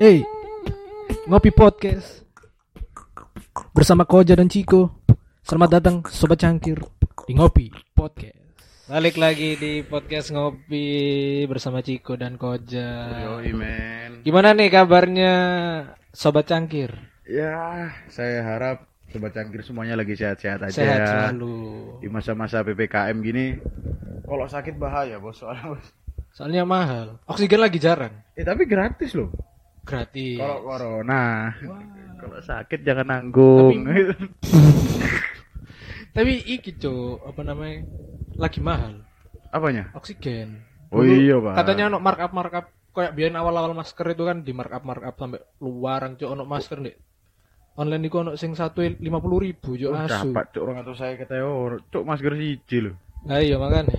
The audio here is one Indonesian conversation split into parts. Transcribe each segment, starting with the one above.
Hey, ngopi podcast bersama Koja dan Ciko. Selamat datang Sobat Cangkir di Ngopi Podcast. Balik lagi di podcast ngopi bersama Ciko dan Koja. Yoi men. Gimana nih kabarnya Sobat Cangkir? Ya, saya harap sobat cangkir semuanya lagi sehat-sehat aja Sehat ya. selalu. Di masa-masa PPKM gini, kalau sakit bahaya bos soalnya bos. Soalnya mahal. Oksigen lagi jarang. Eh tapi gratis loh. Gratis. Kalau corona, kalau sakit jangan nanggung. Tapi iki cok, apa namanya? Lagi mahal. Apanya? Oksigen. Oh iya, Pak. Katanya ono markup markup kayak biar awal-awal masker itu kan di markup markup sampai luaran cok ono masker nih. Online iku ono sing satu lima puluh ribu cok asu. Dapat cuk orang atau saya kata oh, cuk masker siji loh. Nah iya makanya.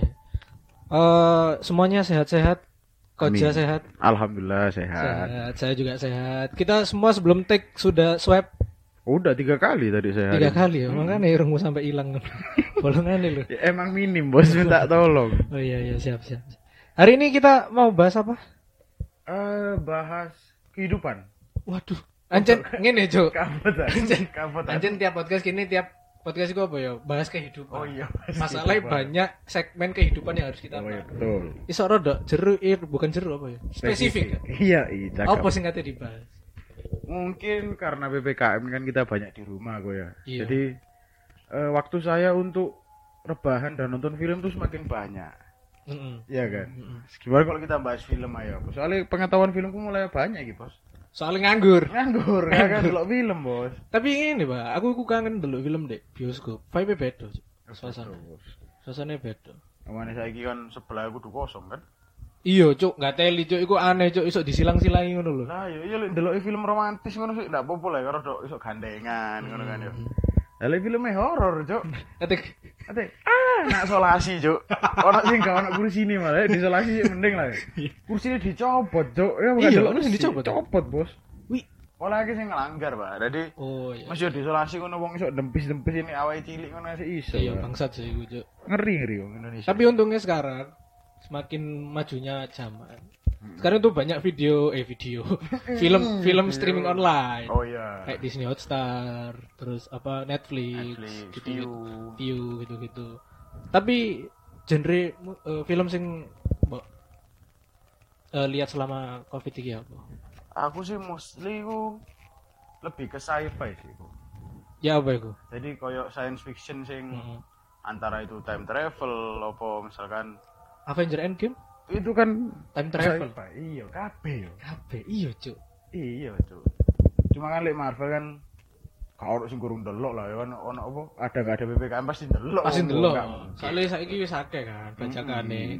Eh semuanya sehat-sehat. Koja sehat. Alhamdulillah sehat. Sehat. Saya juga sehat. Kita semua sebelum take sudah swab Udah tiga kali tadi saya. tiga hari. kali ya. Makanya irungmu sampai hilang. Bolongannya loh. Ya, emang minim bos minta tolong. Oh iya iya siap siap. Hari ini kita mau bahas apa? Eh bahas kehidupan. Waduh. Ancen ngene cok. Kabut Anjing. Kabut Anjir tiap podcast gini tiap podcast itu apa ya? Bahas kehidupan. Oh iya. Masalahnya banyak segmen kehidupan yang harus kita Oh iya bahas. betul. Iso rada jeru eh, bukan jeru apa ya? Spesifik. kan? Iya, iya. cakep. Apa sing kate dibahas? Mungkin karena PPKM kan kita banyak di rumah gue ya. Iya. Jadi eh, waktu saya untuk rebahan dan nonton film tuh semakin banyak. Iya kan? Mm-mm. Gimana kalau kita bahas film ayo? Soalnya pengetahuan filmku mulai banyak gitu, Bos. Soalnya nganggur. Nganggur, ya kan delok film, Bos. Tapi ini, Pak, aku aku kangen dulu film deh, bioskop. Vibe beda, Cuk. suasana. Bos. Suasananya beda. Ke mana saya kan sebelah aku tuh kosong kan? Iya, Cuk, nggak teli, Cuk. Iku aneh, Cuk. Iso disilang-silangi ngono lho. Lah iya iya ndelok film romantis ngono sih ndak apa-apa lah karo dok iso gandengan ngono kan ya. Lah lek filmnya horor, Cuk. Kate Ate, ah, nak solasi, Cuk. Ono sing gak ono kursi ini malah, di solasi sih mending lah. Kursinya dicopot, Cuk. Ya bukan Iya, delok sing dicopot. Copot, Bos. Wih. Olah lagi sing ngelanggar, Pak. Jadi Oh iya. masih di solasi ngono wong iso dempis-dempis ini awake cilik ngono sih iso. Iya, bangsat sih iku, Cuk. Ngeri ngeri wong Indonesia. Tapi untungnya sekarang semakin majunya zaman. Sekarang tuh banyak video eh video film film streaming online. Oh iya. Kayak Disney Hotstar, terus apa Netflix, Netflix, gitu, View. view gitu-gitu. Tapi genre eh, film sing mbok eh, lihat selama Covid iki apa? Aku sih mostly ku lebih ke sci-fi sih, ku. Ya apa iku? Jadi koyo science fiction sing Heeh. antara itu time travel apa misalkan Avenger Endgame itu kan time travel. sci-fi. Iya, kabeh yo. Kabeh iya, Cuk. Iya, Cuk. Cuma kan lek Marvel kan kalau sing kurang delok lah ya kan ono apa ada gak ada PPKM pasti delok. Pasti delok. Soalnya saiki wis akeh kan bajakane.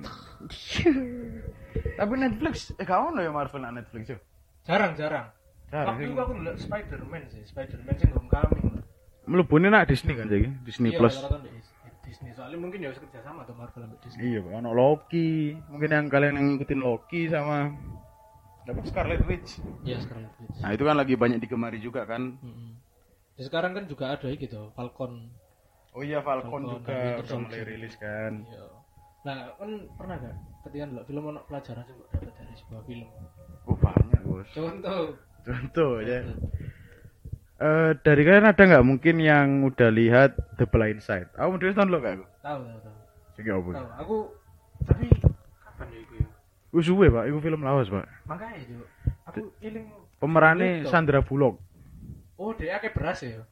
Tapi Netflix eh gak ono ya Marvel nak Netflix yo. Jarang Waktu sih. itu aku ngeliat Spider-Man sih, Spider-Man sing homecoming. Mlebune nak Disney kan jadi Disney Iya, Plus. Disney. Soalnya mungkin ya harus kerja sama tuh Marvel sama Disney. Iya, ono Loki. Mungkin yang kalian yang ngikutin Loki sama dapat Scarlet Witch. Iya, sekarang Witch. Nah, itu kan lagi banyak digemari juga kan. Mm-mm. Ya, sekarang kan juga ada gitu, Falcon. Oh iya Falcon Falcon, juga udah mulai rilis kan. Iya. Nah, kan pernah gak ketika ndelok film ono pelajaran mbok dapat dari sebuah film. Oh banyak bos. Contoh. Contoh ya. Eh dari kalian ada nggak mungkin yang udah lihat The Blind Side? Aku udah nonton lo gak aku? Tahu, tahu, tahu. Sing apa? Tahu. Aku tapi kapan ya iku ya? Wis suwe pak, itu film lawas pak. Makanya juga aku iling Pemerannya Gitu. Sandra Bullock. Oh, dia akeh beras ya.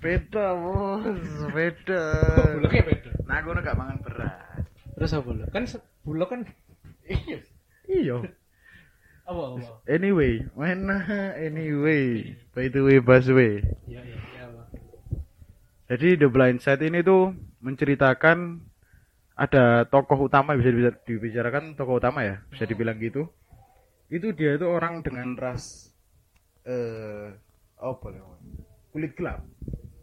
Beda bos, beda. Buloknya beda. Nah aku gak mangan beras. Terus apa bulok? Kan bulok kan Iya. Iya. apa apa? Anyway, mana anyway. By the way, iya iya apa? Jadi The Blind Side ini tuh menceritakan ada tokoh utama bisa dibicarakan tokoh utama ya, bisa dibilang gitu. Itu dia itu orang dengan ras eh apa namanya? Kulit gelap.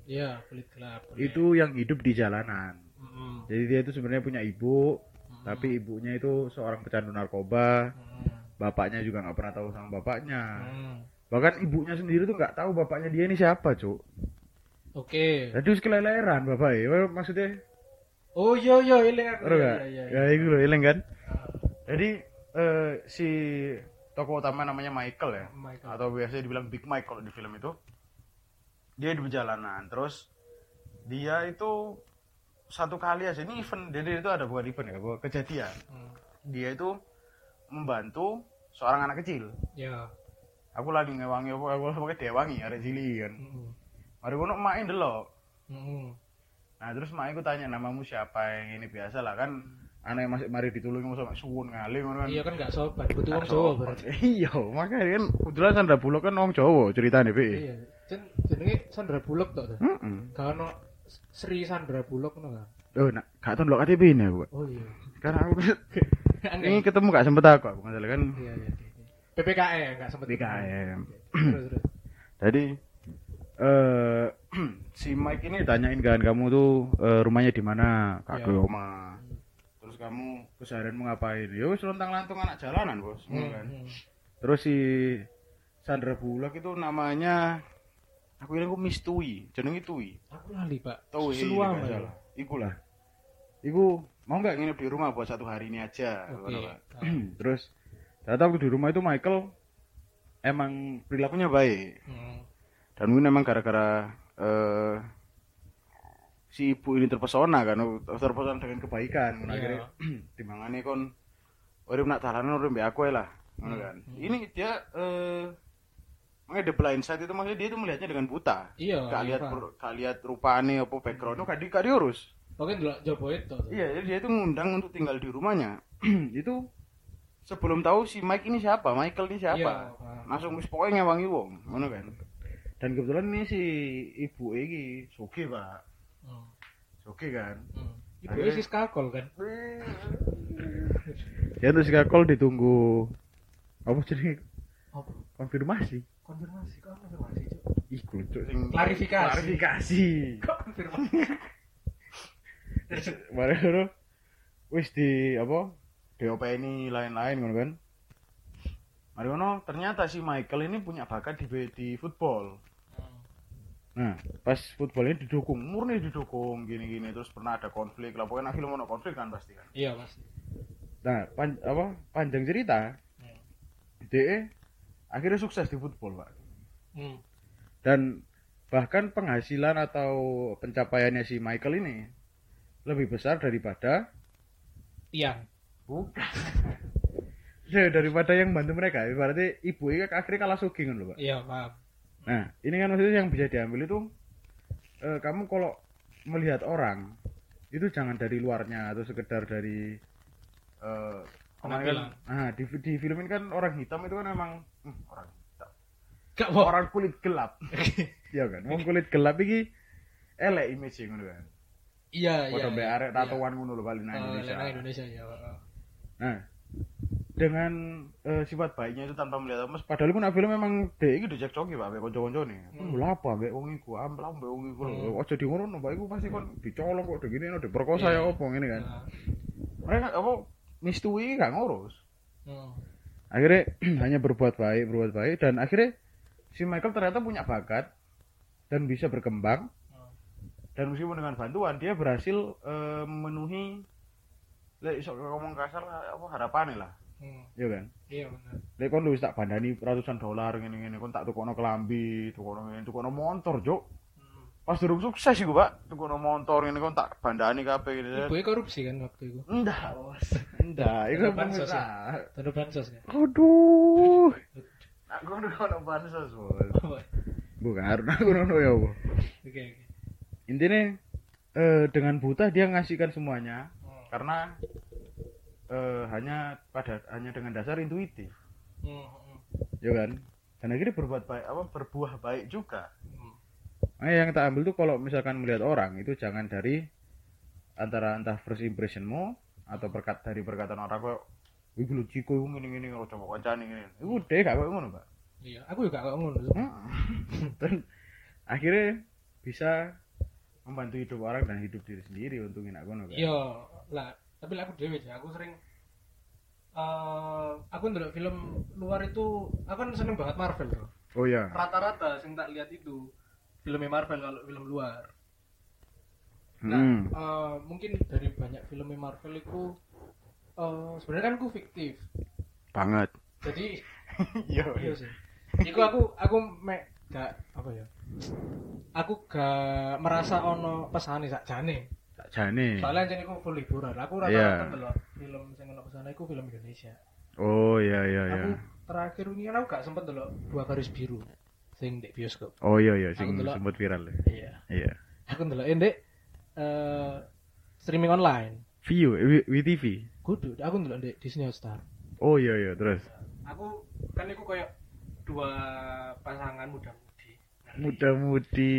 Iya, kulit gelap. Itu yang hidup di jalanan. Mm-mm. Jadi dia itu sebenarnya punya ibu, Mm-mm. tapi ibunya itu seorang pecandu narkoba. Mm. Bapaknya juga nggak pernah tahu sama bapaknya. Mm. Bahkan ibunya sendiri tuh nggak tahu bapaknya dia ini siapa, Cuk. Oke. Jadi wis keleleran bapak ya. Maksudnya Oh iya iya iling aku. Iya gak? iya Ya iya. itu loh, eling kan. Jadi eh, si tokoh utama namanya Michael ya Michael. atau biasanya dibilang Big Mike kalau di film itu dia di perjalanan terus dia itu satu kali aja ini event jadi itu ada bukan event ya bukan kejadian Hmm. dia itu membantu seorang anak kecil Ya. aku lagi ngewangi apa aku pakai dewangi ada cili kan Mm-mm. mari kono main delok Mm-mm. nah terus mak aku tanya namamu siapa yang ini biasa lah kan anak yang masih mari ditulungi sama suwun ngali kan Iya kan gak sopan, butuh Nah, Jawa berarti. iya makanya kan kebetulan Sandra Bullock kan wong Jawa ceritanya bi Iya. Jen jenenge Sandra tok. tuh. Heeh. Gak ono Sri Sandra Bullock ngono kan. Oh, nak gak tau ndelok KTP ini aku. Oh iya. Karena aku. ini ketemu gak sempet aku, aku nggak salah kan Iya iya. iya. PPKE enggak sempet. PKM. Terus terus. Jadi eh si Mike ini tanyain kan kamu tuh eh, rumahnya di mana? Kak Iya. Oma. Terus kamu keseharianmu ngapain? Ya wis lontang-lantung anak jalanan, Bos. Ngono Hmm, kan. hmm. Terus si Sandra Bullock itu namanya aku kira aku Miss Tui, jenenge Tui. Aku lali, Pak. Tui. Salah. Iku lah. Iku mau nggak nginep di rumah buat satu hari ini aja. Pak. Terus ternyata waktu di rumah itu Michael emang perilakunya baik Hmm. dan mungkin emang gara-gara eh, si ibu ini terpesona kan terpesona dengan kebaikan Iya. ngono akhirnya dimangane kon urip nak dalanan urip mbek aku lah Hmm. kan ini dia eh makanya the blind side itu maksudnya dia itu melihatnya dengan buta Iya. gak iya, lihat gak lihat rupane apa backgroundnya gak di gak delok jopo itu. iya jadi dia itu ngundang untuk tinggal di rumahnya itu sebelum tahu si Mike ini siapa Michael ini siapa Iya, langsung wis pokoknya ngewangi wong ngono kan dan kebetulan ini si ibu iki suge pak Hmm. suge kan Hmm. Ibu Akhirnya- isi skakol kan. ya terus kakol ditunggu apa jadi Apa? konfirmasi Konfirmasi, kok konfirmasi, Cuk? iku sing Klarifikasi. klarifikasi Kok konfirmasi? Ngono wis di apa DOP ini lain-lain ngono kan Mari ngono ternyata si Michael ini punya bakat di di football Nah, pas football ini didukung, murni didukung gini-gini terus pernah ada konflik lah pokoknya film ono konflik kan pasti kan. Iya, pasti. Nah, pan, apa panjang cerita, Hmm. DE akhirnya sukses di football, Pak. Hmm. Dan bahkan penghasilan atau pencapaiannya si Michael ini lebih besar daripada Tiang. bukan Ya, daripada yang bantu mereka. Berarti ibu ini akhirnya kalah sugih ngono, Pak. Iya, paham. Nah, ini kan maksudnya yang bisa diambil itu eh, kamu kalau melihat orang itu jangan dari luarnya atau sekedar dari eh kan, ah di, di film ini kan orang hitam itu kan emang hmm, orang hitam. Gak. Orang kulit gelap. Iya kan? Wong kulit gelap iki elek image ngono kan. Iya, iya. Padha mbek iya. arek tatoan ngono lho bali nang Oh, Indonesia. Lena Indonesia ya. oh. Nah, dengan eh, sifat baiknya itu tanpa melihat mas padahal pun film memang dek iki dicekcoki Pak mbek kanca-kancane. Hmm. Lha apa mbek wong iku, ampla mbek wong iku. Hmm. Aja di ngono Mbak iku pasti kon dicolong kok begini no diperkosa ya Iya. opo ngene kan. Mereka apa mistui gak ngurus. hmm. Akhirnya hanya berbuat baik, berbuat baik dan akhirnya si Michael ternyata punya bakat dan bisa berkembang Hmm. Dan meskipun dengan bantuan dia berhasil eh, memenuhi lek iso ngomong kasar apa harapannya lah Hmm. ya kan Iya benar. lek kon lu wis tak bandani ratusan dolar ngene-ngene kon tak tukono kelambi tukono ngene tukono motor juk Hmm. pas durung sukses iku pak tukono motor ngene kon tak bandani kabeh gitu Ibu korupsi kan waktu itu. enggak enggak iku bansos ya? bansos kan. aduh aku kono bansos bos bukan aku nono ya Oke oke. Intinya eh, dengan buta dia ngasihkan semuanya Hmm. karena eh, hanya pada hanya dengan dasar intuitif Hmm, hmm, ya kan dan akhirnya berbuat baik apa berbuah baik juga hmm. nah, yang tak ambil tuh kalau misalkan melihat orang itu jangan dari antara entah first impressionmu atau berkat dari perkataan orang kok Wih lu ciko iku ngene ngene karo coba kancane ngene. Iku deh gak koyo ngono, Pak. Iya, aku juga gak ngono. Dan akhirnya bisa membantu hidup orang dan hidup diri sendiri untungin aku ngono kan. Iya, lah, tapi lah aku dewe sih, aku sering eh aku ndelok film luar itu aku kan seneng banget Marvel tuh. Oh iya. Rata-rata sing tak lihat itu filmnya Marvel kalau film luar. Nah, Hmm. eh, mungkin dari banyak filmnya Marvel itu eh sebenarnya kan ku fiktif. Banget. Jadi Iya. Iya sih. Iku aku aku mek gak apa ya? Aku gak merasa ono pesane sakjane. Tak jane. Soalnya anjing iku full liburan. Aku rata-rata ndelok film sing ono pesane iku film Indonesia. Oh iya iya iya. Aku terakhir ini kan aku gak sempet ndelok dua garis biru sing di bioskop. Oh iya iya sing Aku sempat viral. ya. Iya. Iya. Aku ndelok ndek eh streaming online. View W- WTV. Kudu, aku ndelok ndek Disney Hotstar. Oh iya iya terus. Aku kan iku koyo dua pasangan muda-mudi. Muda-mudi.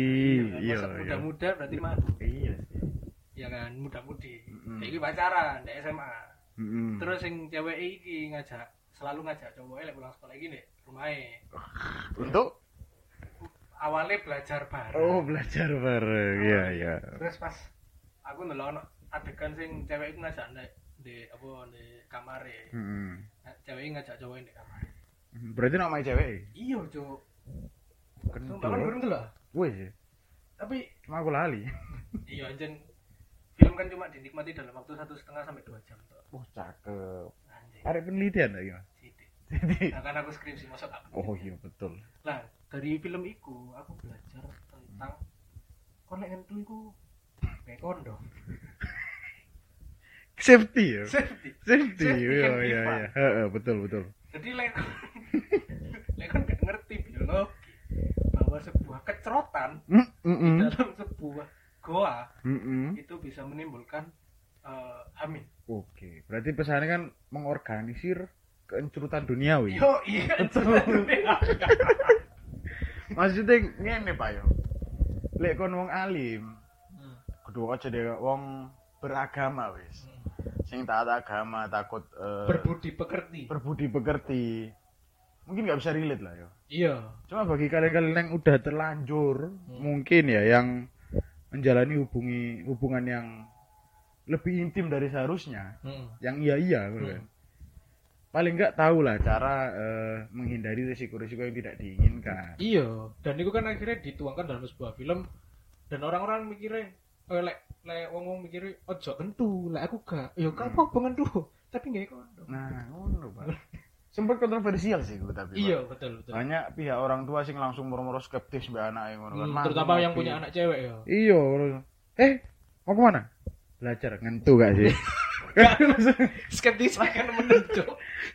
Iya Masa iya. Muda-muda berarti madu. Iya. Ya kan, muda-mudi. Mm-mm. Iki pacaran di SMA. Mm-mm. Terus sing cewek iki ngajak selalu ngajak cowoknya lek pulang sekolah iki nek rumahe. Untuk Awalnya belajar bareng. Oh belajar bareng. Iya iya. Terus pas aku ndelok adegan sing cewek iku ngajak ndek di apa di kamare. Mm-mm. Nah, Cewek iki ngajak cowoknya di kamare. Berarti namanya cewek. Iya, Cuk. Kendul. Bahkan belum ndelok. Wes. ya. Tapi Cuma aku lali. iya anjen film kan cuma dinikmati dalam waktu satu setengah sampai dua jam tuh. Oh cakep. Anjing. Ada penelitian lagi mas. Sidik. Nah, kan aku skripsi masuk apa? Oh iya betul. Lah, dari film iku aku belajar tentang konek ngentu iku kayak kondom. Safety ya. Safety. Safety. Safety Iya be iya iya. Heeh, betul betul. Jadi lek lek kan gak ngerti biologi bahwa sebuah kecerotan Mm di mm dalam sebuah goa mm. itu bisa menimbulkan eh, hamil. Oke, berarti pesannya kan mengorganisir keencurutan duniawi. Yo iya Betul. Maksudnya ngene Pak yo. Lek kon wong alim, Hmm. kudu aja deh wong beragama wis. Sing taat agama, takut eh, Berbudi pekerti. berbudi pekerti. Mungkin nggak bisa relate lah yo. Iya. Cuma bagi kalian-kalian yang udah terlanjur, mungkin ya yang menjalani hubungi hubungan yang lebih intim dari seharusnya, Hmm. yang iya iya, gitu kan. Paling nggak tahu lah cara eh, menghindari risiko-risiko yang tidak diinginkan. Iya, dan itu kan akhirnya dituangkan dalam sebuah film dan orang-orang mikirnya eh lek lek wong-wong mikirnya ojo kentu, lek aku gak. Ya gak apa-apa kentu, tapi gak kondom. Nah, ngono, Pak. Sempat kontroversial sih gue tapi. Pak. Iya, betul betul. Banyak pihak orang tua sing langsung moro-moro skeptis mbak anak kan. Hmm, Mang, terutama yang punya anak cewek ya. Iya. Eh, mau ke mana? Belajar ngentu gak sih? Skeptis kan menentu.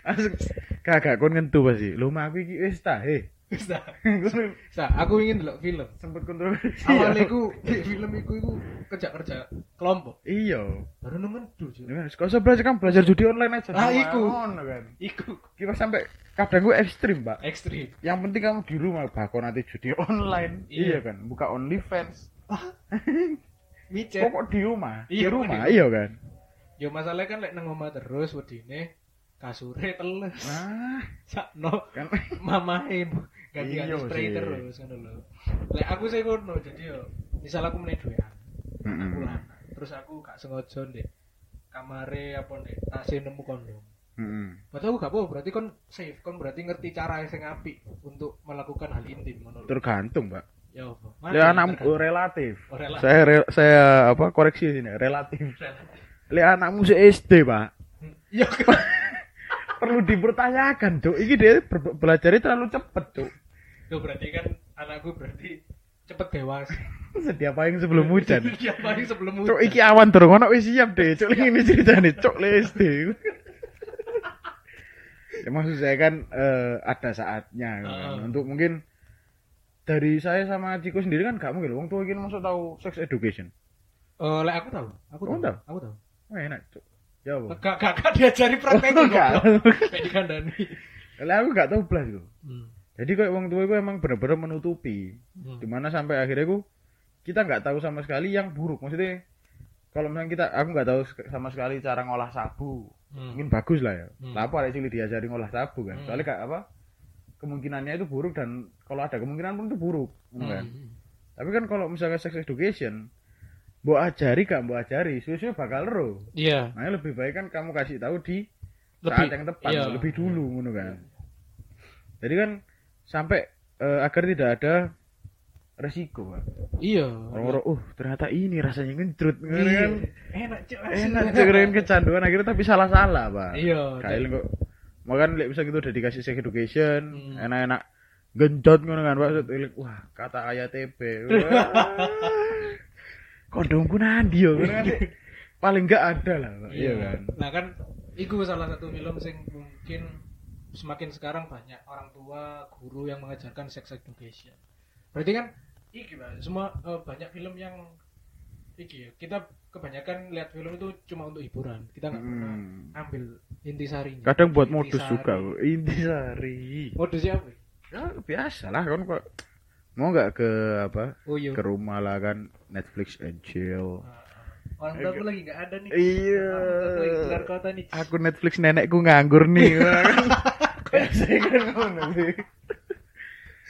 Langsung kagak kon ngentu pasti. Lu mah aku iki wis ta, he. Bisa. Nah, aku ingin delok film. Sempet kontroversi. Awalnya ku di film iku iku kerja-kerja kelompok. Iya. Baru nemen tuh. Ya, Kau usah belajar kan belajar judi online aja. Ah, iku. Ngono kan. Iku Kita sampai kadang gue ekstrim, Pak. ekstrim. Yang penting kamu di rumah, bahkan nanti judi online. Iya. Iya, kan. Buka OnlyFans. Micet. Pokok di rumah. Iya, di rumah, iya kan. Ya masalahnya kan lek nang omah terus wedine kasure teles. Nah, Sakno kan mamain ganti ganti Iya spray sih. terus ngono lho. Lek aku sih ngono jadi yo misal aku meneh dhewean. Aku Mm-mm. lanang. Terus aku gak sengaja ndek kamare apa ndek tase nemu kondom. Berarti aku gak apa berarti kon safe, kon berarti ngerti cara sing apik untuk melakukan hal intim lho. tergantung, Pak. Ya apa? Ya anakmu relatif. Oh, relatif. Saya re- saya apa koreksi sini relatif. Lek anakmu se SD, Pak. Ya Perlu dipertanyakan, Cuk. Iki dia belajarnya terlalu cepet, Cuk. Yo berarti kan anakku berarti cepet dewasa. Sedia payung sebelum hujan. Iya, paling sebelum Cuk hujan. iki awan durung ono wis siap deh. Cuk ini ceritane cuk le SD. ya maksud saya kan eh, ada saatnya kan. Heeh. untuk mungkin dari saya sama Ciko sendiri kan gak mungkin wong tua iki masuk tahu sex education. Eh, lek aku tahu. Aku tahu. tahu? Aku tahu. Wah enak cuk. Ya gak gak diajari prakteknya Oh, gak. goblok. Kayak dikandani. Lah aku gak tahu blas itu. Hmm. Jadi kayak wong tua itu emang bener-bener menutupi. Hmm. Di mana sampai akhirnya ku kita nggak tahu sama sekali yang buruk. Maksudnya kalau misalnya kita aku nggak tahu sama sekali cara ngolah sabu. Hmm. mungkin bagus lah ya. Hmm. Apa ada cilik diajari ngolah sabu kan. Hmm. Soalnya kayak apa? Kemungkinannya itu buruk dan kalau ada kemungkinan pun itu buruk, ngono kan. Hmm. Tapi kan kalau misalnya sex education, mbok ajari gak mbok ajari, susu bakal ero. Iya. Makanya lebih baik kan kamu kasih tahu di Lebih saat yang tepat, iya. lebih dulu ngono kan. Jadi kan sampai eh, agar tidak ada resiko, Pak. Iya. Orang-orang, uh ternyata ini rasanya ngejrut, ngono Iya. kan. Enak cuk. Enak cekrein kecanduan akhirnya tapi salah-salah, Pak. Iya. Kayak kok Makan lek bisa gitu udah dikasih sex education, Hmm. enak-enak genjot ngono kan Pak. Wah, kata ayat TP. Wah. Kondomku nandi yo kan. Paling enggak ada lah, Pak. Iya kan. Nah kan itu salah satu film sing mungkin semakin sekarang banyak orang tua, guru yang mengajarkan sex education. Berarti kan iki Pak, semua eh, banyak film yang iki ya, kita kebanyakan lihat film itu cuma untuk hiburan. Kita nggak pernah Hmm. ambil intisarinya. Kadang buat modus Intisari. juga. Intisari. Modusnya apa? Ya biasa lah kan kok mau nggak ke apa Oh iya. ke rumah lah kan Netflix and chill Orang tua aku lagi nggak ada nih. iya aku lagi keluar kota nih. aku Netflix nenekku nganggur nih kan ngono sih.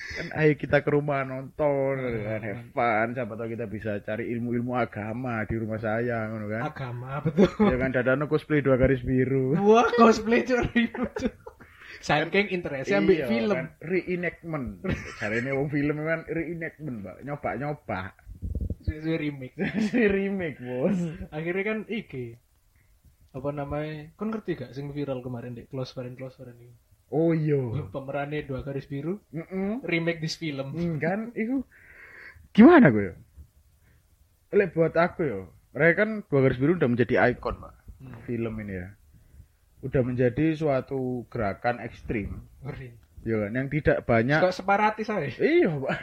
kan ayo kita ke rumah nonton kan have fun. Siapa tahu kita bisa cari ilmu-ilmu agama di rumah saya ngono kan. Agama betul. ya kan dadano cosplay dua garis biru. Wah cosplay cuy. Saking interestnya ambil Iya, film. kan, reenactment. Caranya wong film kan reenactment mbak. Nyoba nyoba Sesuai remake. remake bos. Akhirnya kan iki. Apa namanya? Kan ngerti gak sing viral kemarin deh close friend close friend ini oh iya. Pemerannya dua garis biru Mm-mm. remake this film. Hmm, kan? Itu gimana gue ya? Lek buat aku ya mereka kan dua garis biru udah menjadi ikon pak. Hmm. film ini ya. Udah menjadi suatu gerakan ekstrim. Ngeri. Ya kan? Yang tidak banyak kok separatis aja. Iya pak.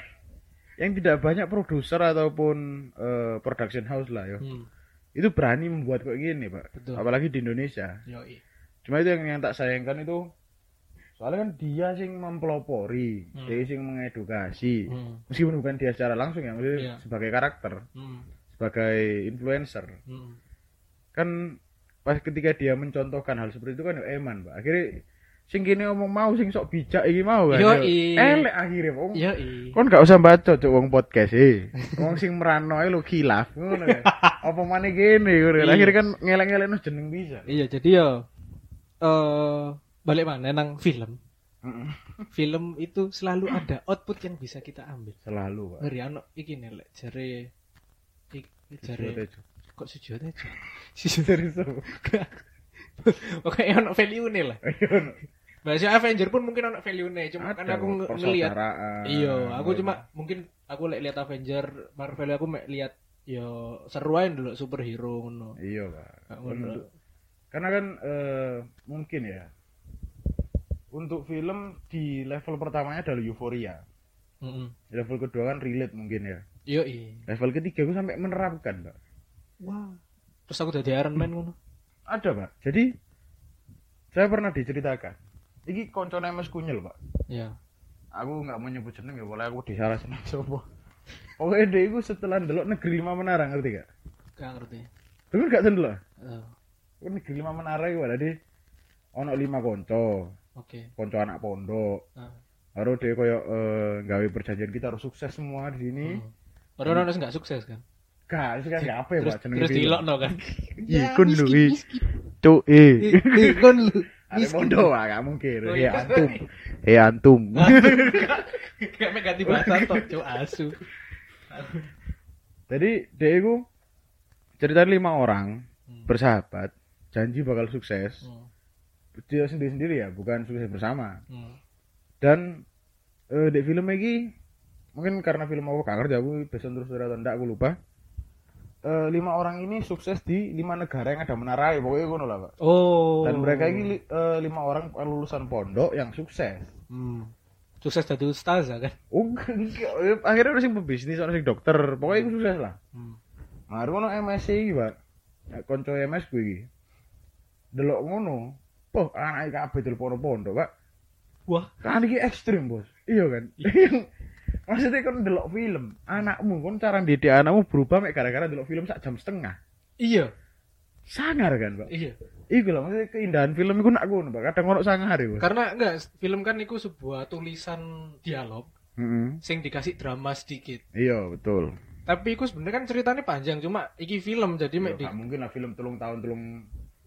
Yang tidak banyak produser ataupun eh, production house lah ya. Hmm. itu berani membuat kayak gini pak. Betul. apalagi di Indonesia. Yoi. cuma itu yang, yang tak sayangkan itu soalnya kan dia sing mempelopori Hmm. dia sing mengedukasi Hmm. meskipun bukan dia secara langsung ya maksudnya Iya. sebagai karakter Hmm. sebagai influencer Hmm. kan pas ketika dia mencontohkan hal seperti itu kan ya eman pak akhirnya sing kini ngomong mau sing sok bijak iki mau kan ya. elek akhirnya wong kon gak usah baca cok wong podcast eh wong sing merano ae lo ngono kan apa maneh gini ngono kan Iya. akhirnya kan ngeleng-ngeleng jeneng bisa iya jadi ya eh balik mana nang film film itu selalu ada output yang bisa kita ambil selalu pak ngeri ano iki nih lek jare ik- jare aja. kok sujud aja Serius, Pak. Oke, ono value nih lah. Ayo, Bahasa Avenger pun mungkin ono value nih, cuma kan aku ngelihat. persaudaraan. Iya, aku cuma mungkin aku lek lihat Avenger Marvel aku mek lihat yo seru aja dulu superhero ngono. iya pak karena kan eh, mungkin ya untuk film di level pertamanya adalah euforia Heeh. level kedua kan relate mungkin ya Yo i. level ketiga gue sampai menerapkan pak Wah. Terus aku jadi Iron Man ngono. ada pak jadi saya pernah diceritakan ini koncone mas kunyel pak Iya. aku nggak mau nyebut jeneng ya boleh aku disalah seneng sopo Pokoknya dia itu setelah ndelok negeri lima menara ngerti gak? Gak ngerti. Dengar gak ndelok? Oh, Kan negeri lima menara itu ada di ono lima konco, Oke. konco anak pondok. Nah. Baru dia koyo eh, gawe perjanjian kita harus sukses semua di sini. Hmm. Padahal ono nggak sukses kan. Gak, kan apa ya, Pak? terus film? dilokno kan. Ikun lu. Cuk, eh. Kon lu. Ada pondok, ah, gak mungkin. Oh, Ya iya. antum. Eh antum. Gak mek ganti bahasa tok, cuk asu. Jadi dia itu cerita lima orang Hmm. bersahabat, janji bakal sukses. Hmm. Dia sendiri-sendiri ya, bukan sukses bersama. Hmm. Dan eh di film ini mungkin karena film aku gak ngerti aku bisa terus atau enggak aku lupa. Eh, lima orang ini sukses di lima negara yang ada menara ya pokoknya ngono lah pak. Oh. Dan mereka ini eh, lima orang lulusan pondok yang sukses. Hmm. Sukses jadi ustazah kan. Oh, enggak. akhirnya harus yang pebisnis, orang yang dokter, pokoknya itu sukses lah. Hmm. Nah, MSc iki, Pak. Ya, konco MS gue. Delok ngono. Poh, anak kabeh telepon pondok, Pak. Wah. Kan iki ekstrim, Bos. Iya kan? Maksudnya kan delok film, anakmu kan cara didik anakmu berubah mek gara-gara delok film sak jam setengah. Iya. Sangar kan, Pak? Iya. Iku lah maksudnya keindahan film iku nak ngono, Pak. Kadang ono sangar ya, Bos. Karena enggak film kan itu sebuah tulisan dialog Heeh. sing dikasih drama sedikit. Iya, betul. Tapi itu sebenarnya kan ceritanya panjang, cuma iki film jadi mek di Iya, gak mungkin lah film telung tahun telung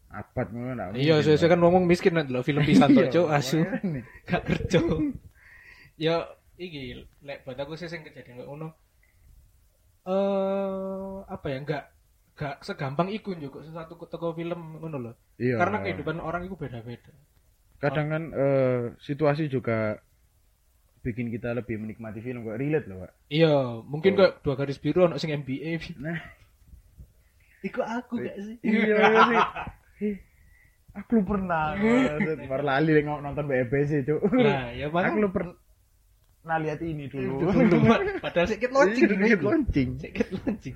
abad ngono nak. Iya, saya kan ngomong miskin nek delok film pisan tok, Cuk, asu. Gak kerja. ya iki lek buat aku sih sing kejadian kayak ngono. Eh apa ya enggak enggak segampang iku juga sesuatu toko film ngono loh. Iya. Karena kehidupan orang itu beda-beda. kadang kan eh, situasi juga bikin kita lebih menikmati film kok relate loh pak Iya, mungkin Oh. kayak dua garis biru ono sing NBA. nah Iku aku gak sih? iya iya sih Eh, aku lu pernah baru lali lagi nonton BBC cuk Nah, ya aku makanya lu pernah nah lihat ini dulu dulu padahal sedikit launching Iya, sedikit launching Sedikit launching.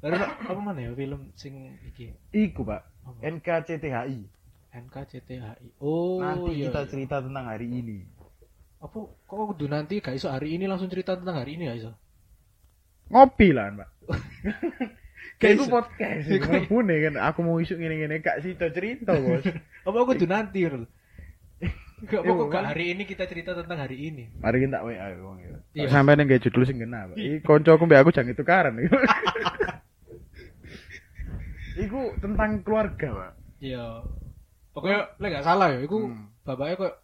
Baru apa mana ya film sing iki? iku pak? NKCTHI NKCTHI. Oh, nanti iya. kita cerita tentang hari ini Apa kok kudu nanti gak iso hari ini langsung cerita tentang hari ini gak iso? ngopi lah pak Gak Kayak itu podcast ngepune kan. Aku mau isu gini-gini gak sih cerita bos. Apa aku kudu nanti Rul? Gak Iya, apa kok kan? hari ini kita cerita tentang hari ini. Mari kita WA wong ya. Iya. Sampai gak judul sing kena. Pak. Iki koncoku mbek aku jangan tukaran. Iku tentang keluarga, Pak. Iya. Pokoknya lek gak salah ya, iku Hmm. bapaknya kok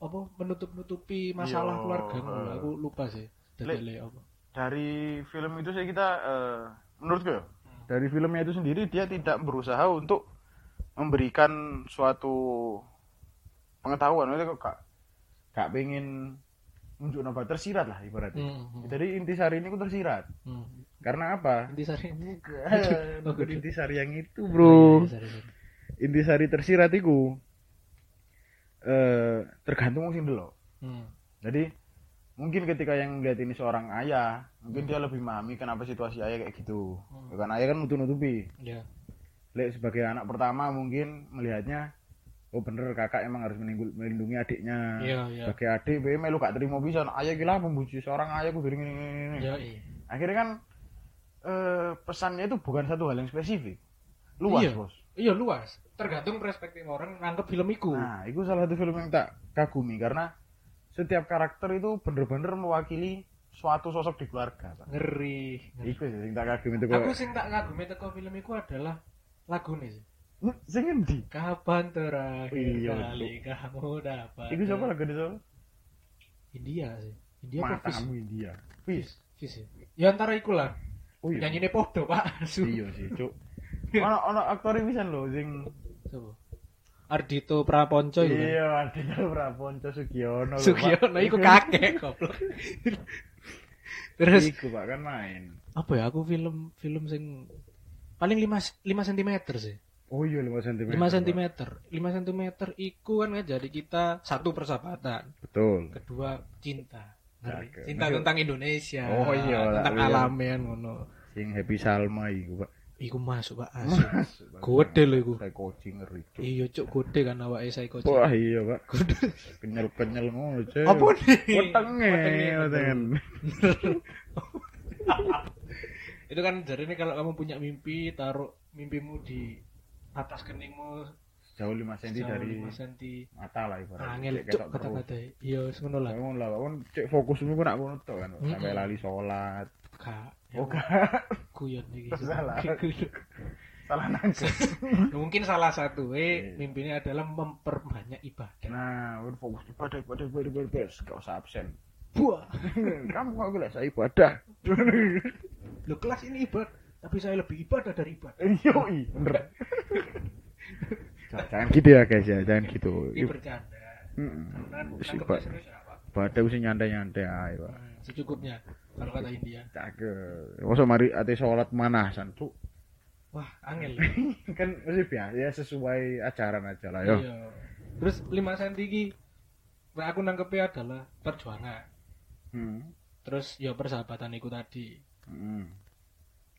apa menutup-nutupi masalah Iya, keluarga heeh. Aku lupa sih. Detailnya apa. Dari film itu sih kita eh, menurutku ya, Hmm. Dari filmnya itu sendiri dia tidak berusaha untuk memberikan suatu pengetahuan. Maksudnya kok gak gak pengen nunjuk apa tersirat lah ibaratnya. Hmm, hmm. Jadi intisari ini aku tersirat. Hmm. Karena apa? Intisari. Bukan Bukan. intisari yang itu, Oh, bro. Intisari tersirat iku eh tergantung sing dulu. Hmm. Jadi mungkin ketika yang melihat ini seorang ayah, mungkin dia lebih memahami kenapa situasi ayah kayak gitu. Hmm. Kan ayah kan nutup-nutupi. Ya. Lek sebagai anak pertama mungkin melihatnya oh bener kakak emang harus meninggu- melindungi adiknya. Iya, iya. Sebagai adik, be melu gak terima bisa ayah gila membujuk seorang ayah kudu gini gini. Ya, iya. Akhirnya kan eh pesannya itu bukan satu hal yang spesifik. Luas, Iya. Bos. Iya luas. Tergantung perspektif orang nganggep film iku. Nah, itu salah satu film yang tak kagumi karena setiap karakter itu bener-bener mewakili suatu sosok di keluarga. Pak. Ngeri. ngeri. Iku sih yang tak kagumi itu Aku kok. sing tak kagumi teko film iku adalah lagu nih sih. Sing endi? Kapan terakhir Iya, kali kamu dapat? Iku siapa lagu itu? India sih. India apa? Matamu India. Fis. Fis ya. Ya antara iku lah. Oh iya. Nyanyi podo pak. Iya sih, Cuk. Ono ono aktor pisan lho sing Coba. Ardito Praponco itu kan. Iya, Adinda Praponco Sugiono. Sugiono iku kakek goblok. Terus Iku Pak kan main. apa ya aku film film sing paling 5 5 cm sih. Oh iya 5 cm. 5 cm. 5 cm iku kan ngajari kita satu persahabatan, Betul. kedua cinta. Cinta Nah, tentang Indonesia. Oh, iya, tentang iya. alamian ngono. Sing Happy Salma iku, Pak. Iku masuk Pak asu. Gede lho iku. Saya coaching ngeri. Cuk. Iya cuk gede kan awake psycho. Wah iya pak Gede. Kenyal-kenyal ngono cek Apa nih? Wetenge Wetenge, Wetenge Itu kan jadi ini kalau kamu punya mimpi taruh mimpimu di atas keningmu Jauh 5 cm sejauh dari 5 cm. mata lah ibaratnya Angel cuk kata-kata. Iya ngono lah. Ngono lah kan cek fokusmu kok nak ngono tok kan. Sampai lali sholat Kak. Oh gak Guyon iki. Salah. Salah nangkep Mungkin salah satu Iya. eh mimpinya adalah memperbanyak ibadah. Nah fokus ibadah ibadah ibadah ibadah Gak usah absen Buah. Kamu kok gila saya ibadah Lo kelas ini ibadah, tapi saya lebih ibadah dari ibadah. Yoi bener Jangan gitu ya guys ya Jangan gitu Ini bercanda. Karena ibadah ya. Ibadah usah nyantai-nyantai pak Hmm, secukupnya kalau kata India. Cakep. Masa mari ate sholat manasan tuh. Wah, angel. kan mesti biasa ya sesuai ajaran aja lah yo. Iya. Terus 5 cm iki nah aku nangkepnya adalah perjuangan. Hmm. Terus ya persahabatan itu tadi. Hmm.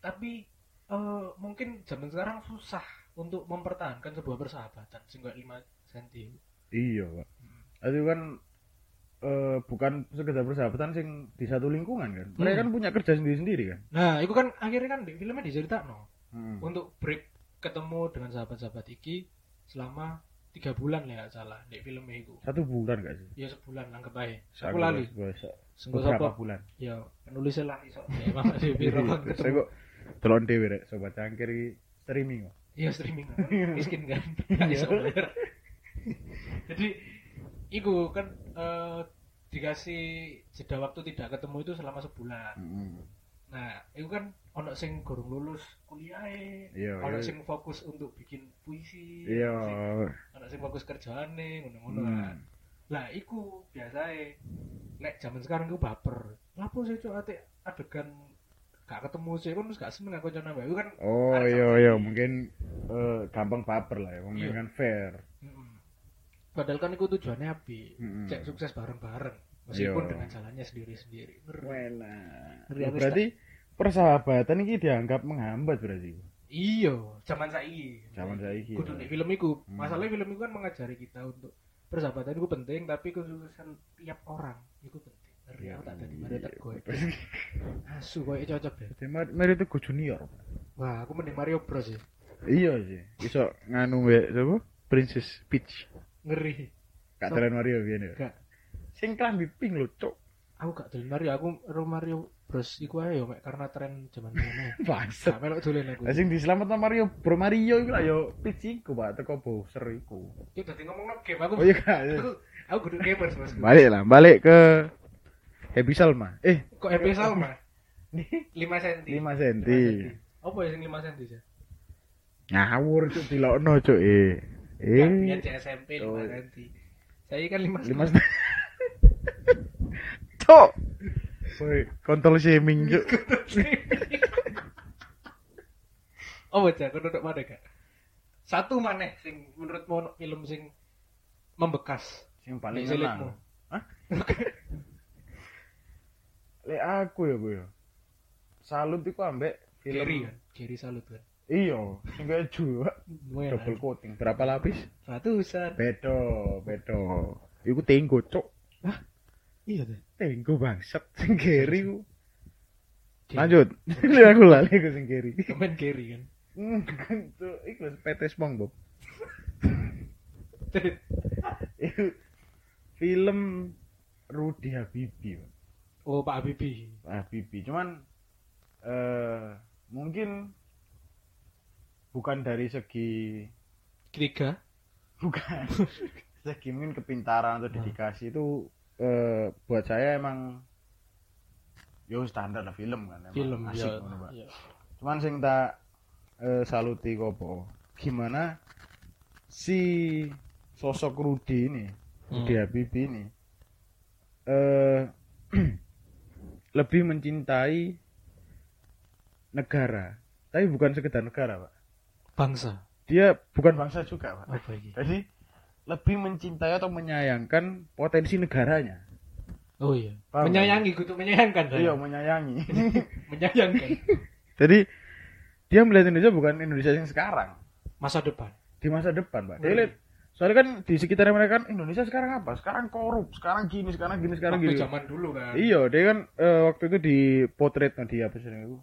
Tapi eh, mungkin zaman sekarang susah untuk mempertahankan sebuah persahabatan kayak 5 cm. Iya, Pak. Itu kan eh, bukan sekedar persahabatan sing di satu lingkungan kan. Mereka Hmm. kan punya kerja sendiri-sendiri kan. Nah, itu kan akhirnya kan di filmnya diceritakno Hmm. untuk break ketemu dengan sahabat-sahabat iki selama tiga bulan ya salah di filmnya itu. Satu bulan gak sih? Ya sebulan anggap aja. Saya Aku lali. Beberapa bulan. Ya penulisnya lah iso. Ya, Mama di biro kan Saya ketemu. kok delon dhewe rek sobat cangkir iki streaming kok. Iya streaming. Miskin kan. Iso bayar. Jadi iku kan eh, dikasih jeda waktu tidak ketemu itu selama sebulan. Hmm. Nah, itu kan ono sing gorong lulus kuliah Iya, ono iya. sing fokus untuk bikin puisi Iya. ono sing fokus kerjaane ngono-ngono Hmm. lah lah iku biasae lek zaman sekarang gue baper lapo sih cok ate adegan gak ketemu sih kan gak seneng aku Iku kan Oh iya iya mungkin eh, gampang baper lah ya, wong Iya. kan fair. Padahal kan itu tujuannya api Mm-mm. cek sukses bareng-bareng meskipun Iya. dengan jalannya sendiri-sendiri Ngeri. Ngeri Oh, berarti persahabatan ini dianggap menghambat berarti. iya zaman saiki Zaman saiki. kudu ya. di film iku Hmm. masalahnya film itu kan mengajari kita untuk persahabatan itu penting tapi kesuksesan tiap orang itu penting ngeri Iya, aku tak tadi iya. Mario tak gue asu gue cocok deh Jadi Mar- Mario itu junior. wah aku mending Mario Bros ya Iya sih. Iso nganu wae sapa? Princess Peach. Ngeri Kak So- Telen Mario biyen ya. gak Sing klambi pink lho, Cuk. aku gak dolen Mario aku ro Mario Bros iku ae yo mek karena tren zaman dulu Bangsat. gak melok dolen aku Lah sing diselametno Mario Bro Mario iku lah yo Peach iku, Pak, teko Bowser iku. itu tadi ngomong no game aku Oh iya Kak. iya. aku aku kudu gamers bos Balik lah, balik ke Happy Salma. Eh, kok EP Salma nih 5 cm 5 cm. apa ya sing 5 cm sih Ngawur cuk dilokno cuk eh. Eh. SMP 5 Oh. cm. Saya kan 5 Lima Cuk. Woi, kontol shaming cuk. Oh bocah, kau duduk mana kak? Satu maneh sing menurutmu ono film sing membekas. Sing paling selitmu. Hah? Lek aku ya, Bu ya. Salut iku ambek film. Kan? Gary salut kan? Iya, sing keju. Lumayan Double coating. Berapa lapis? Ratusan. Bedo, bedo. Iku tenggo, cuk. Iya tuh. Tenggo bangsat sing Gary ku. Lanjut. Ini aku lali ke sing Gary. Komen Gary kan? Kan tuh iku PT SpongeBob. Itu film Rudy Habibi, Pak. oh Pak Habibie. Habibi. Cuman eh mungkin bukan dari segi Ketiga. bukan segi mungkin kepintaran atau dedikasi itu eh buat saya emang yo standar lah film kan emang Film asik ya. Pak. Iya. Cuman sing tak eh, saluti kopo gimana si sosok Rudi ini Rudi Hmm. Habibie ini eh lebih mencintai negara tapi bukan sekedar negara pak Bangsa. dia bukan bangsa juga pak ini? jadi lebih mencintai atau menyayangkan potensi negaranya Oh iya. Paham, Menyayangi, kudu menyayangkan. iya menyayangi Menyayangkan. jadi dia melihat Indonesia bukan Indonesia yang sekarang Masa depan. di masa depan pak dia lihat soalnya kan di sekitar mereka kan Indonesia sekarang apa sekarang korup sekarang gini sekarang gini sekarang Waktu gini zaman dulu kan. iya dia kan eh, waktu itu di potret di apa sih itu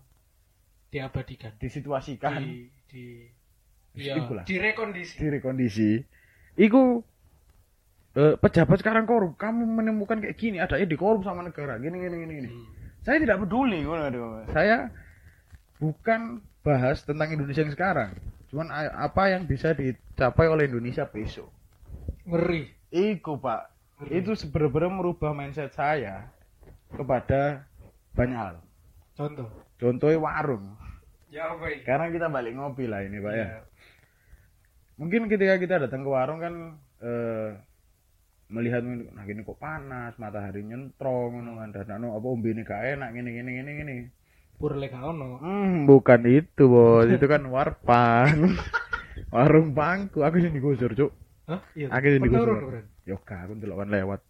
Diabadikan. disituasikan Di, di, Di- iya, ikulah. direkondisi. di rekondisi iku eh, pejabat sekarang korup kamu menemukan kayak gini adanya dikorup sama negara gini gini gini, gini. Hmm. saya tidak peduli saya bukan bahas tentang Indonesia yang sekarang cuman apa yang bisa dicapai oleh Indonesia besok Ngeri. Iku pak, Ngeri. itu sebenarnya merubah mindset saya kepada banyak hal. Contoh. Contohnya warung. Ya apa ini? Karena kita balik ngopi lah ini pak ya. Iya. Mungkin ketika kita datang ke warung kan eh, melihat nah gini kok panas, matahari nyentrong, ngono kan dan anu apa umbi ini gak enak gini gini gini gini. Pur lek gak ono. Hmm, bukan itu bos, itu kan warpan. warung bangku, aku yang digusur cuk. Hah? Iya. Aku Pernah digusur. urun, urun. Yoga, aku ndelok kan lewat,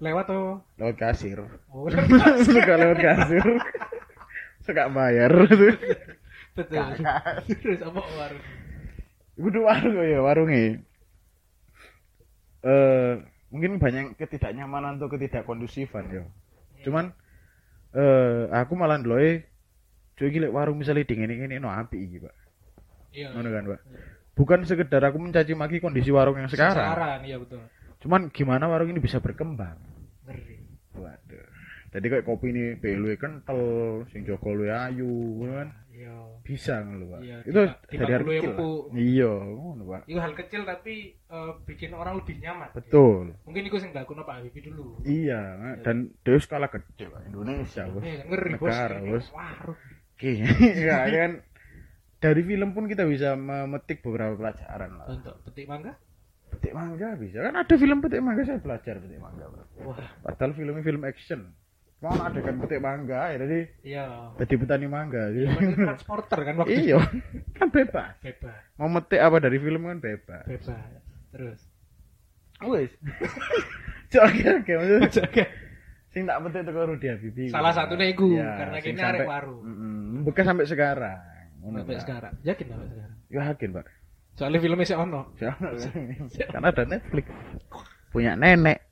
Lewat tuh. lewat kasir. Oh, suka lewat kasir suka bayar betul. Terus apa warung? Kudu warung ya warungnya eh mungkin banyak ketidaknyamanan atau ketidakkondusifan ya cuman eh aku malah ndeloke cuy gila warung misalnya dingin ini no api iki pak. Iya. ngono kan pak? Bukan sekedar aku mencaci maki kondisi warung yang sekarang. Sekarang, iya betul. cuman gimana warung ini bisa berkembang jadi kayak kopi ini pelu kental sing joko luwe ayu kan Iya. bisa ngono pak Iya, itu tiba- dari hal kecil iya ngono pak Itu hal kecil tapi eh, bikin orang lebih nyaman. betul Mungkin itu yang dilakukan Pak Habibie dulu. iya dan dia skala gede pak Indonesia bos Eh, ngeri bos. negara bos. Oke, ya kan dari film pun kita bisa memetik beberapa pelajaran lah. Untuk petik mangga? Petik mangga bisa kan ada film petik mangga saya belajar petik mangga bro. Wah, Padahal filmnya film action. Kan petik mangga ya jadi iya. jadi petani mangga. Iya, kan transporter kan waktu iya, kan bebas. Bebas, Mau metik apa dari film kan bebas. bebas. Terus. Wes. Cok oke oke Oke. sing tak petik teko Rudi Habibie. Salah satunya iku, Iya, karena kini arek. Mm-mm, bekas sampai sekarang. Sampai sekarang. Yakin sampai sekarang. Ya yakin, Pak. Soalnya filmnya sih ono. Karena ada Netflix. Punya nenek.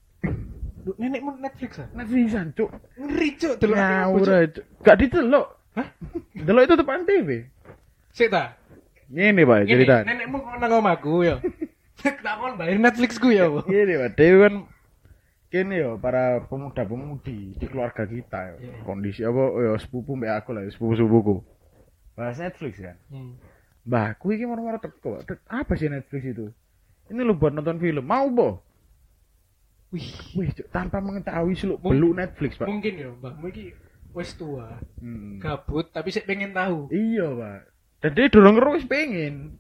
Lu nenekmu Netflix ah? Netflixan, cuk. Ngeri cuk delok Ngawur aja. Gak ditelok. Hah? Delok itu depan TV. Sik ta. Ngene, Pak, cerita. nenekmu kok nang omahku ya. Tak kon bayar Netflixku ya, Bu. Gini, Pak. Dewi kan kene yo para pemuda-pemudi di keluarga kita yo. Iya. Kondisi apa yo sepupu mbek aku lah, sepupu-sepupuku. Bahas Netflix kan. Hmm. Mbah, aku iki moro-moro teko. Tek, Apa sih Netflix itu? Ini lo buat nonton film. Mau, Bo? Wih, Wih, tanpa mengetahui seluk beluk Netflix, Pak. mungkin ya, Mbakmu iki wis tua, Hmm. gabut tapi sik pengen tahu. Iya, Pak. Dan dia dorong terus pengen.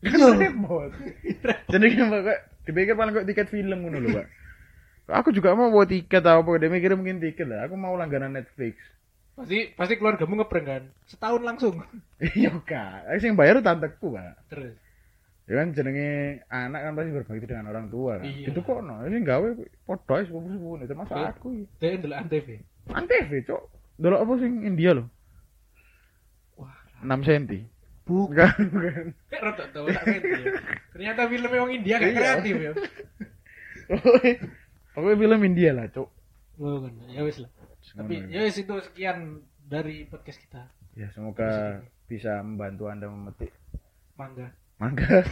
Kan Iya. repot. Jadi kan kok dipikir paling kok tiket film ngono lho, Pak. Aku juga mau buat tiket atau apa, dia mikir mungkin tiket lah. Aku mau langganan Netflix. Pasti pasti keluargamu ngeprank kan. Setahun langsung. Iya, Kak. Aku sing bayar tanteku, Pak. Terus. Ya kan jenenge anak kan pasti berbakti dengan orang tua kan. Iya. Itu kok no, ini gawe podo sepupu-sepupu itu termasuk aku. iki. Dia ndelok antv. Antv, Cok. Delok apa sing India lho? Wah, 6 cm. bukan. Bukan. Kayak rada tau tak ya. Ternyata film orang India gak Iya. kreatif ya. Pokoknya film India lah, Cok. Bukan. Ya wis lah. Tapi ya wis itu sekian dari podcast kita. Ya semoga bisa membantu Anda memetik Mangga mangga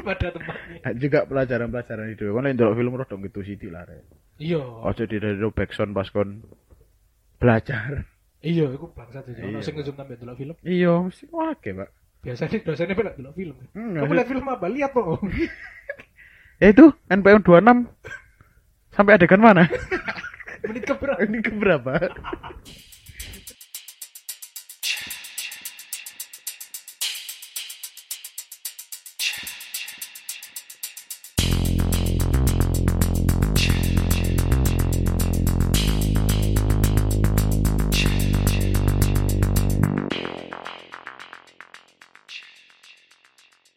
pada tempatnya. dan juga pelajaran-pelajaran hidup. Kan ndelok film rodong gitu sithik lah rek. Iya. Ojo di radio backsound pas kon belajar. Iya, aku bangsat aja. Ono Iya. sing ngezoom sampe delok film. Iya, mesti wake, Pak. Biasanya dosennya pelak delok film. Hmm, Kamu lihat film apa? Lihat kok. Ya itu NPM 26 sampai adegan mana? Menit keberapa? Ini keberapa?